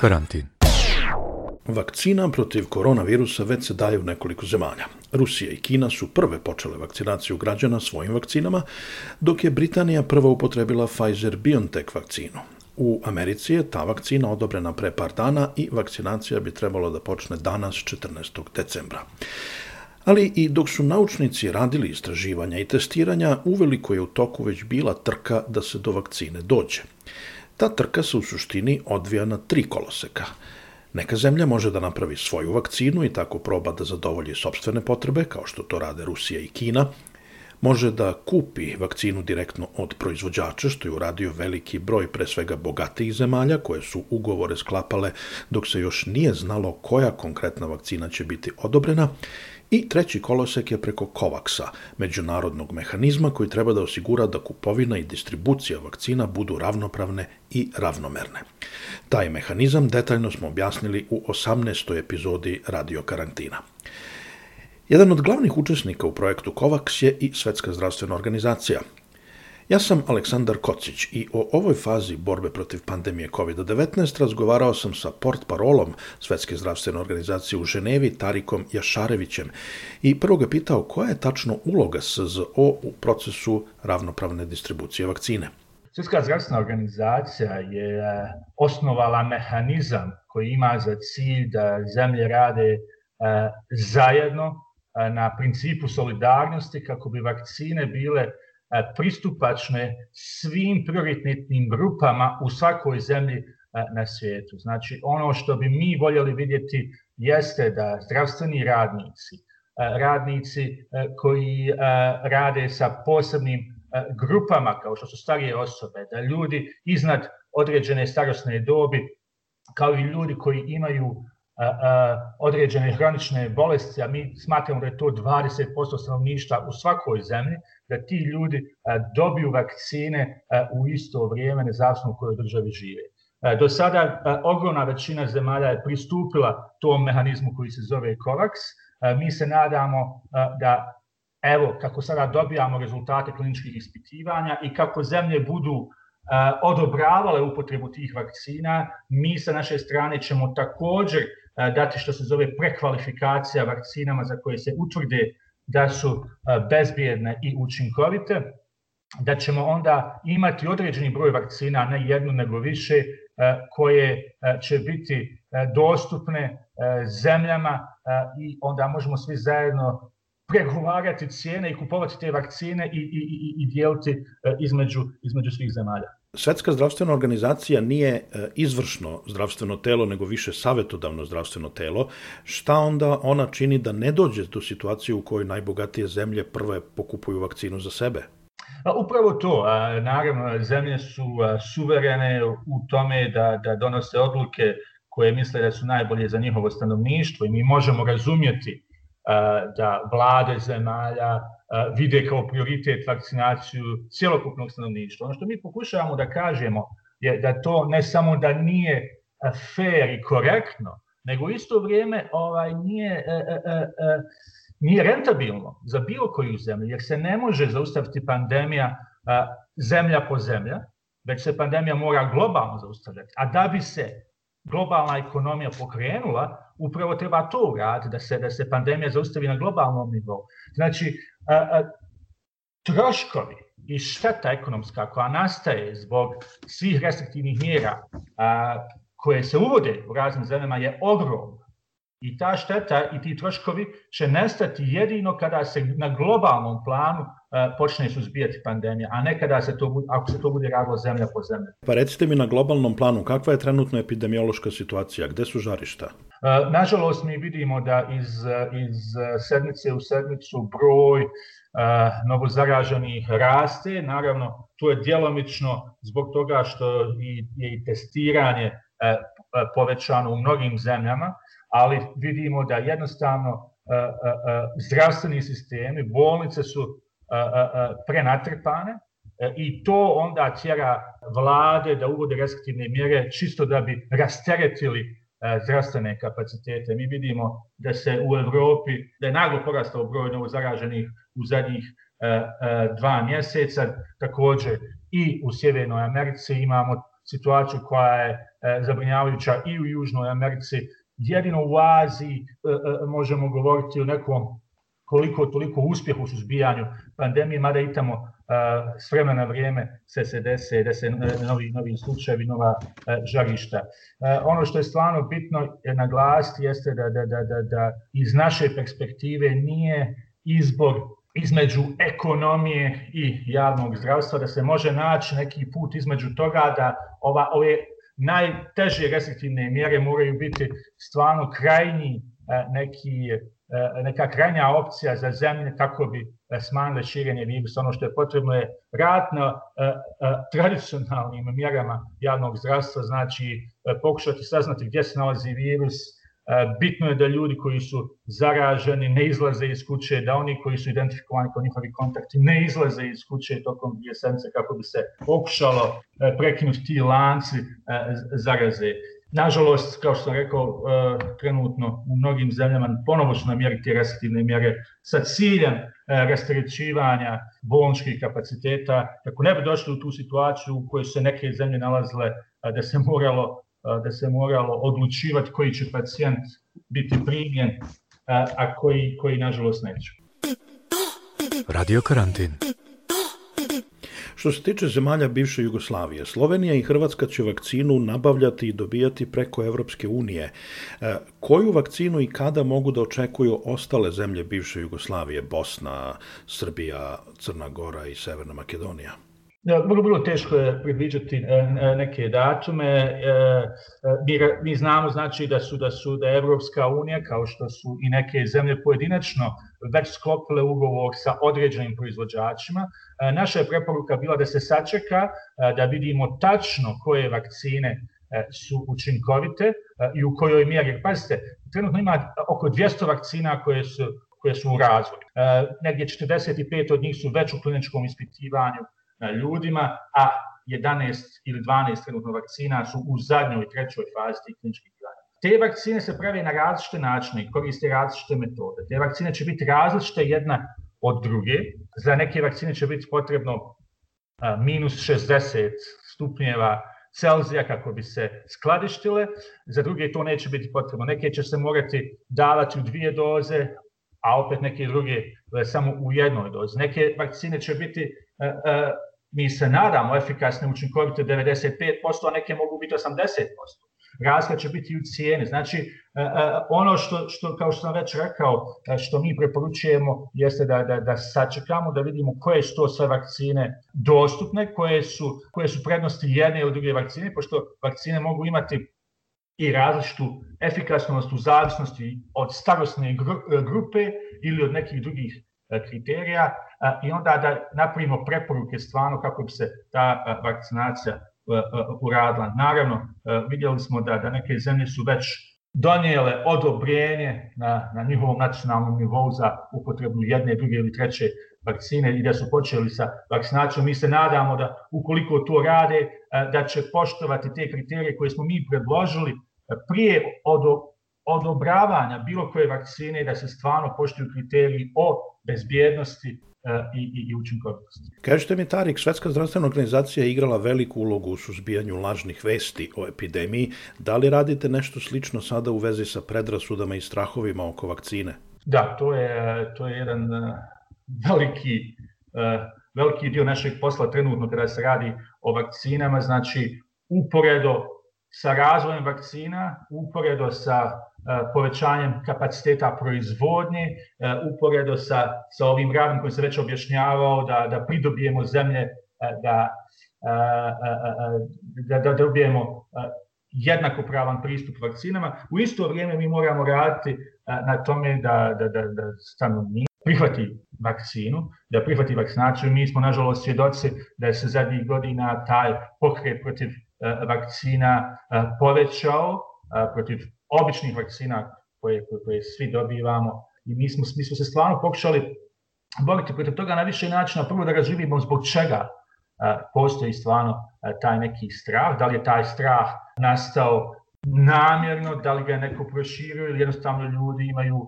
Karantin. Vakcina protiv koronavirusa već se daje u nekoliko zemalja. Rusija i Kina su prve počele vakcinaciju građana svojim vakcinama, dok je Britanija prva upotrebila Pfizer-BioNTech vakcinu. U Americi je ta vakcina odobrena pre par dana i vakcinacija bi trebalo da počne danas 14. decembra. Ali i dok su naučnici radili istraživanja i testiranja, uveliko je u toku već bila trka da se do vakcine dođe. Ta trka se u suštini odvija na tri koloseka. Neka zemlja može da napravi svoju vakcinu i tako proba da zadovolji sobstvene potrebe, kao što to rade Rusija i Kina, može da kupi vakcinu direktno od proizvođača, što je uradio veliki broj pre svega bogatijih zemalja koje su ugovore sklapale dok se još nije znalo koja konkretna vakcina će biti odobrena I treći kolosek je preko COVAX-a, međunarodnog mehanizma koji treba da osigura da kupovina i distribucija vakcina budu ravnopravne i ravnomerne. Taj mehanizam detaljno smo objasnili u 18. epizodi Radio Karantina. Jedan od glavnih učesnika u projektu COVAX je i Svetska zdravstvena organizacija, Ja sam Aleksandar Kocić i o ovoj fazi borbe protiv pandemije COVID-19 razgovarao sam sa port parolom Svetske zdravstvene organizacije u Ženevi Tarikom Jašarevićem i prvo ga pitao koja je tačno uloga SZO u procesu ravnopravne distribucije vakcine. Svetska zdravstvena organizacija je e, osnovala mehanizam koji ima za cilj da zemlje rade e, zajedno e, na principu solidarnosti kako bi vakcine bile pristupačne svim prioritetnim grupama u svakoj zemlji na svijetu. Znači, ono što bi mi voljeli vidjeti jeste da zdravstveni radnici, radnici koji rade sa posebnim grupama, kao što su starije osobe, da ljudi iznad određene starosne dobi, kao i ljudi koji imaju određene hronične bolesti, a mi smatramo da je to 20% stanovništva u svakoj zemlji, da ti ljudi e, dobiju vakcine e, u isto vrijeme, nezavisno u kojoj državi žive. E, do sada ogromna većina zemalja je pristupila tom mehanizmu koji se zove COVAX. Mi se nadamo da evo kako sada dobijamo rezultate kliničkih ispitivanja i kako zemlje budu odobravale upotrebu tih vakcina, mi sa naše strane ćemo također dati što se zove prekvalifikacija vakcinama za koje se utvrde da su e, bezbijedne i učinkovite, da ćemo onda imati određeni broj vakcina, ne jednu nego više, e, koje e, će biti dostupne zemljama i onda možemo svi zajedno pregovarati cijene i kupovati te vakcine i, i, i, i dijeliti između, između svih zemalja. Svetska zdravstvena organizacija nije e, izvršno zdravstveno telo, nego više savetodavno zdravstveno telo, šta onda ona čini da ne dođe do situacije u kojoj najbogatije zemlje prve pokupuju vakcinu za sebe? Pa upravo to. Naravno, zemlje su suverene u tome da, da donose odluke koje misle da su najbolje za njihovo stanovništvo i mi možemo razumjeti E, da vlade zemalja e, vide kao prioritet vakcinaciju cjelokupnog stanovništva. Ono što mi pokušavamo da kažemo je da to ne samo da nije e, fair i korektno, nego isto vrijeme ovaj, nije, e, e, e, nije rentabilno za bilo koju zemlju, jer se ne može zaustaviti pandemija a, zemlja po zemlja, već se pandemija mora globalno zaustaviti. A da bi se globalna ekonomija pokrenula, upravo treba to uraditi, da se, da se pandemija zaustavi na globalnom nivou. Znači, a, a, troškovi i šteta ekonomska koja nastaje zbog svih restriktivnih mjera a, koje se uvode u raznim zemljama je ogromna I ta šteta i ti troškovi će nestati jedino kada se na globalnom planu e, počne suzbijati pandemija, a ne kada se to, ako se to bude radilo zemlja po zemlji. Pa recite mi na globalnom planu, kakva je trenutno epidemiološka situacija, gde su žarišta? E, nažalost, mi vidimo da iz, iz sedmice u sedmicu broj e, novo zaraženih raste. Naravno, to je djelomično zbog toga što je i testiranje povećano u mnogim zemljama, ali vidimo da jednostavno e, e, e, zdravstveni sistemi, bolnice su prenatrpane i to onda tjera vlade da uvode restriktivne mjere čisto da bi rasteretili zdravstvene kapacitete. Mi vidimo da se u Evropi, da je naglo porastao broj novo zaraženih u zadnjih dva mjeseca. Također i u Sjevernoj Americi imamo situaciju koja je zabrinjavajuća i u Južnoj Americi jedino u Aziji e, e, možemo govoriti o nekom koliko toliko uspjehu u suzbijanju pandemije, mada i tamo e, s vremena na vrijeme se, se dese, se novi, novi slučajevi, nova žarišta. Ono što je stvarno bitno je naglasiti jeste da, da, da, da, da iz naše perspektive nije izbor između ekonomije i javnog zdravstva, da se može naći neki put između toga da ova, ove najteže restriktivne mjere moraju biti stvarno krajnji e, neki e, neka krajnja opcija za zemlje kako bi e, smanjile širenje virusa. Ono što je potrebno je rad na tradicionalnim mjerama javnog zdravstva, znači pokušati saznati gdje se nalazi virus, Bitno je da ljudi koji su zaraženi ne izlaze iz kuće, da oni koji su identifikovani kao njihovi kontakti ne izlaze iz kuće tokom jesence kako bi se pokušalo e, prekinuti ti lanci e, zaraze. Nažalost, kao što sam rekao, e, trenutno u mnogim zemljama ponovo su namjeriti restriktivne mjere sa ciljem rasterećivanja bolničkih kapaciteta, kako ne bi došli u tu situaciju u kojoj se neke zemlje nalazile da se moralo da se moralo odlučivati koji će pacijent biti primljen, a koji, koji nažalost neće. Radio karantin. Što se tiče zemalja bivše Jugoslavije, Slovenija i Hrvatska će vakcinu nabavljati i dobijati preko Evropske unije. E, koju vakcinu i kada mogu da očekuju ostale zemlje bivše Jugoslavije, Bosna, Srbija, Crna Gora i Severna Makedonija? Da, vrlo, vrlo teško je predviđati e, e, neke datume. E, mi, mi znamo znači da su da su da Evropska unija kao što su i neke zemlje pojedinačno već sklopile ugovor sa određenim proizvođačima. Naša je preporuka bila da se sačeka da vidimo tačno koje vakcine su učinkovite i u kojoj mjeri. Jer, pazite, trenutno ima oko 200 vakcina koje su koje su u razvoju. E, negdje 45 od njih su već u kliničkom ispitivanju E, ljudima, a 11 ili 12 trenutno vakcina su u zadnjoj i trećoj fazi tih kliničkih radnja. Te vakcine se prave na različite načine i koriste različite metode. Te vakcine će biti različite jedna od druge. Za neke vakcine će biti potrebno e, minus 60 stupnjeva Celzija kako bi se skladištile, za druge to neće biti potrebno. Neke će se morati davati u dvije doze, a opet neke druge e, samo u jednoj dozi. Neke vakcine će biti mi se nadamo efikasne učinkovite 95%, a neke mogu biti 80%. Razlika će biti u cijeni. Znači, e, e, ono što, što, kao što sam već rekao, e, što mi preporučujemo jeste da, da, da sačekamo, da vidimo koje su to sve vakcine dostupne, koje su, koje su prednosti jedne ili druge vakcine, pošto vakcine mogu imati i različitu efikasnost u zavisnosti od starostne grupe ili od nekih drugih kriterija i onda da napravimo preporuke stvarno kako bi se ta vakcinacija uradila. Naravno, vidjeli smo da, da neke zemlje su već donijele odobrenje na, na njihovom nacionalnom nivou za upotrebu jedne, druge ili treće vakcine i da su počeli sa vakcinacijom. Mi se nadamo da ukoliko to rade, da će poštovati te kriterije koje smo mi predložili prije od odobravanja bilo koje vakcine da se stvarno poštuju kriteriji o bezbjednosti e, i, i, i učinkovitosti. Kažete mi, Tarik, Svetska zdravstvena organizacija je igrala veliku ulogu u suzbijanju lažnih vesti o epidemiji. Da li radite nešto slično sada u vezi sa predrasudama i strahovima oko vakcine? Da, to je, to je jedan e, veliki, e, veliki dio našeg posla trenutno kada se radi o vakcinama, znači uporedo sa razvojem vakcina, uporedo sa E, povećanjem kapaciteta proizvodnje e, uporedo sa, sa ovim ravnim koji se već objašnjavao da, da pridobijemo zemlje, e, da, da, da dobijemo jednakopravan pristup vakcinama. U isto vrijeme mi moramo raditi na tome da, da, da, da stanovnik prihvati vakcinu, da prihvati vakcinaciju. Mi smo, nažalost, svjedoci da je se zadnjih godina taj pokret protiv vakcina povećao, protiv običnih vakcina koje, koje, koje svi dobivamo i mi smo, mi smo se stvarno pokušali boriti protiv toga na više načina. Prvo da razumijemo zbog čega postoji stvarno taj neki strah, da li je taj strah nastao namjerno, da li ga je neko proširio ili jednostavno ljudi imaju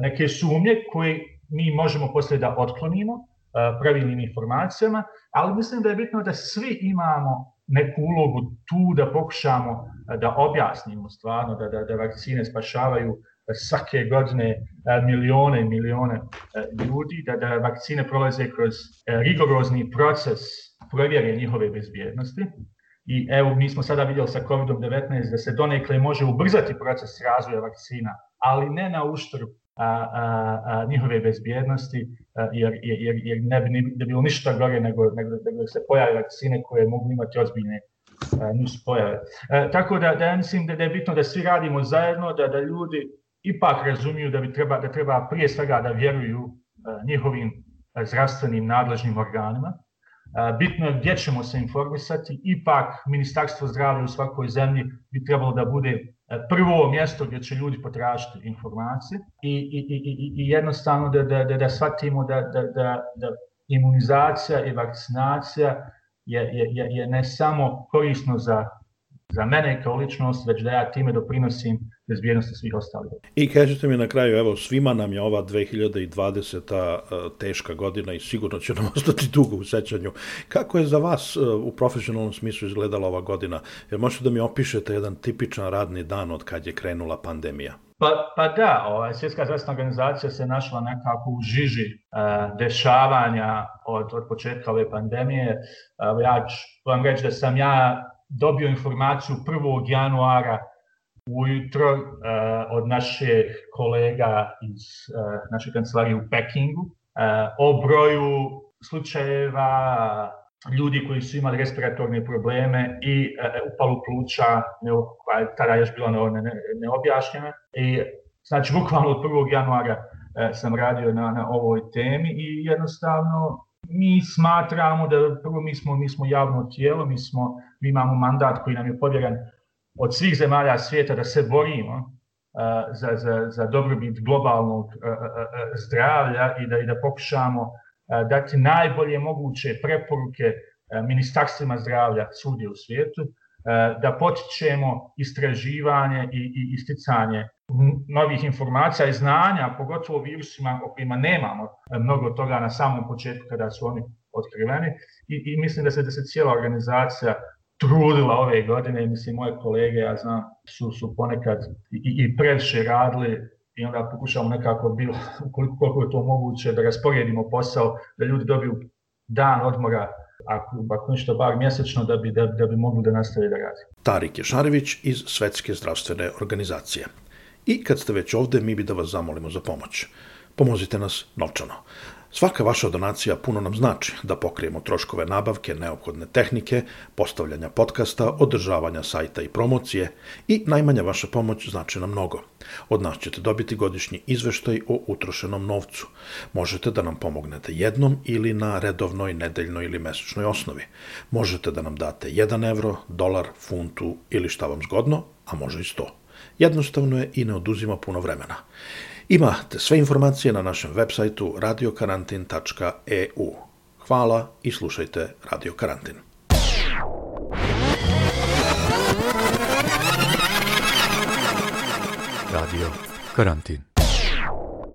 neke sumnje koje mi možemo poslije da otklonimo pravilnim informacijama, ali mislim da je bitno da svi imamo neku ulogu tu da pokušamo e, da objasnimo stvarno da, da, da vakcine spašavaju svake godine e, milione i milione e, ljudi, da, da vakcine prolaze kroz rigorozni proces provjere njihove bezbjednosti. I evo, mi smo sada vidjeli sa COVID-19 da se donekle može ubrzati proces razvoja vakcina, ali ne na uštrb a, a, a, njihove bezbjednosti, a, jer, jer, jer ne bi, ne bilo ništa gore nego, nego, nego da se pojave vakcine koje mogu imati ozbiljne nuspojave. E, tako da, da ja mislim da, da je bitno da svi radimo zajedno, da, da ljudi ipak razumiju da, bi treba, da treba prije svega da vjeruju njihovim zdravstvenim nadležnim organima, Bitno je gdje ćemo se informisati, ipak Ministarstvo zdravlja u svakoj zemlji bi trebalo da bude e, prvo mjesto gdje će ljudi potražiti informacije i, i, i, i jednostavno da, da, da, da shvatimo da, da, da, da imunizacija i vakcinacija je, je, je ne samo korisno za za mene kao ličnost, već da ja time doprinosim bezbjednosti svih ostalih. I kažete mi na kraju, evo, svima nam je ova 2020. E, teška godina i sigurno će nam ostati dugo u sećanju. Kako je za vas e, u profesionalnom smislu izgledala ova godina? Jer možete da mi opišete jedan tipičan radni dan od kad je krenula pandemija? Pa, pa da, ovaj, Svjetska zdravstvena organizacija se našla nekako u žiži e, dešavanja od, od početka ove pandemije. E, ja ću vam reći da sam ja dobio informaciju 1. januara ujutro uh, od naših kolega iz uh, naše kancelarije u Pekingu uh, o broju slučajeva ljudi koji su imali respiratorne probleme i uh, upalu pluća, ne, koja je tada još bila ne, ne, neobjašnjena. I, znači, bukvalno od 1. januara uh, sam radio na, na ovoj temi i jednostavno mi smatramo da prvo mi smo, mi smo javno tijelo, mi, smo, mi imamo mandat koji nam je povjeren od svih zemalja svijeta da se borimo za, za, za dobrobit globalnog zdravlja i da, i da pokušamo dati najbolje moguće preporuke ministarstvima zdravlja svugdje u svijetu, Eh, da potičemo istraživanje i, i isticanje novih informacija i znanja, pogotovo o virusima o kojima nemamo eh, mnogo toga na samom početku kada su oni otkriveni i, i mislim da se, da se cijela organizacija trudila ove godine, mislim moje kolege, ja znam, su, su ponekad i, i previše radili i onda pokušavamo nekako bilo, koliko, koliko je to moguće, da rasporedimo posao, da ljudi dobiju dan odmora ako, ako ništa bar mjesečno da bi, da, da bi mogli da nastavi da radi. Tarik Ješarević iz Svetske zdravstvene organizacije. I kad ste već ovde, mi bi da vas zamolimo za pomoć. Pomozite nas novčano. Svaka vaša donacija puno nam znači da pokrijemo troškove nabavke, neophodne tehnike, postavljanja podcasta, održavanja sajta i promocije i najmanja vaša pomoć znači nam mnogo. Od nas ćete dobiti godišnji izveštaj o utrošenom novcu. Možete da nam pomognete jednom ili na redovnoj, nedeljnoj ili mesečnoj osnovi. Možete da nam date 1 evro, dolar, funtu ili šta vam zgodno, a može i 100. Jednostavno je i ne oduzima puno vremena. Imate sve informacije na našem sajtu radiokarantin.eu. Hvala i slušajte Radio Karantin. Radio Karantin.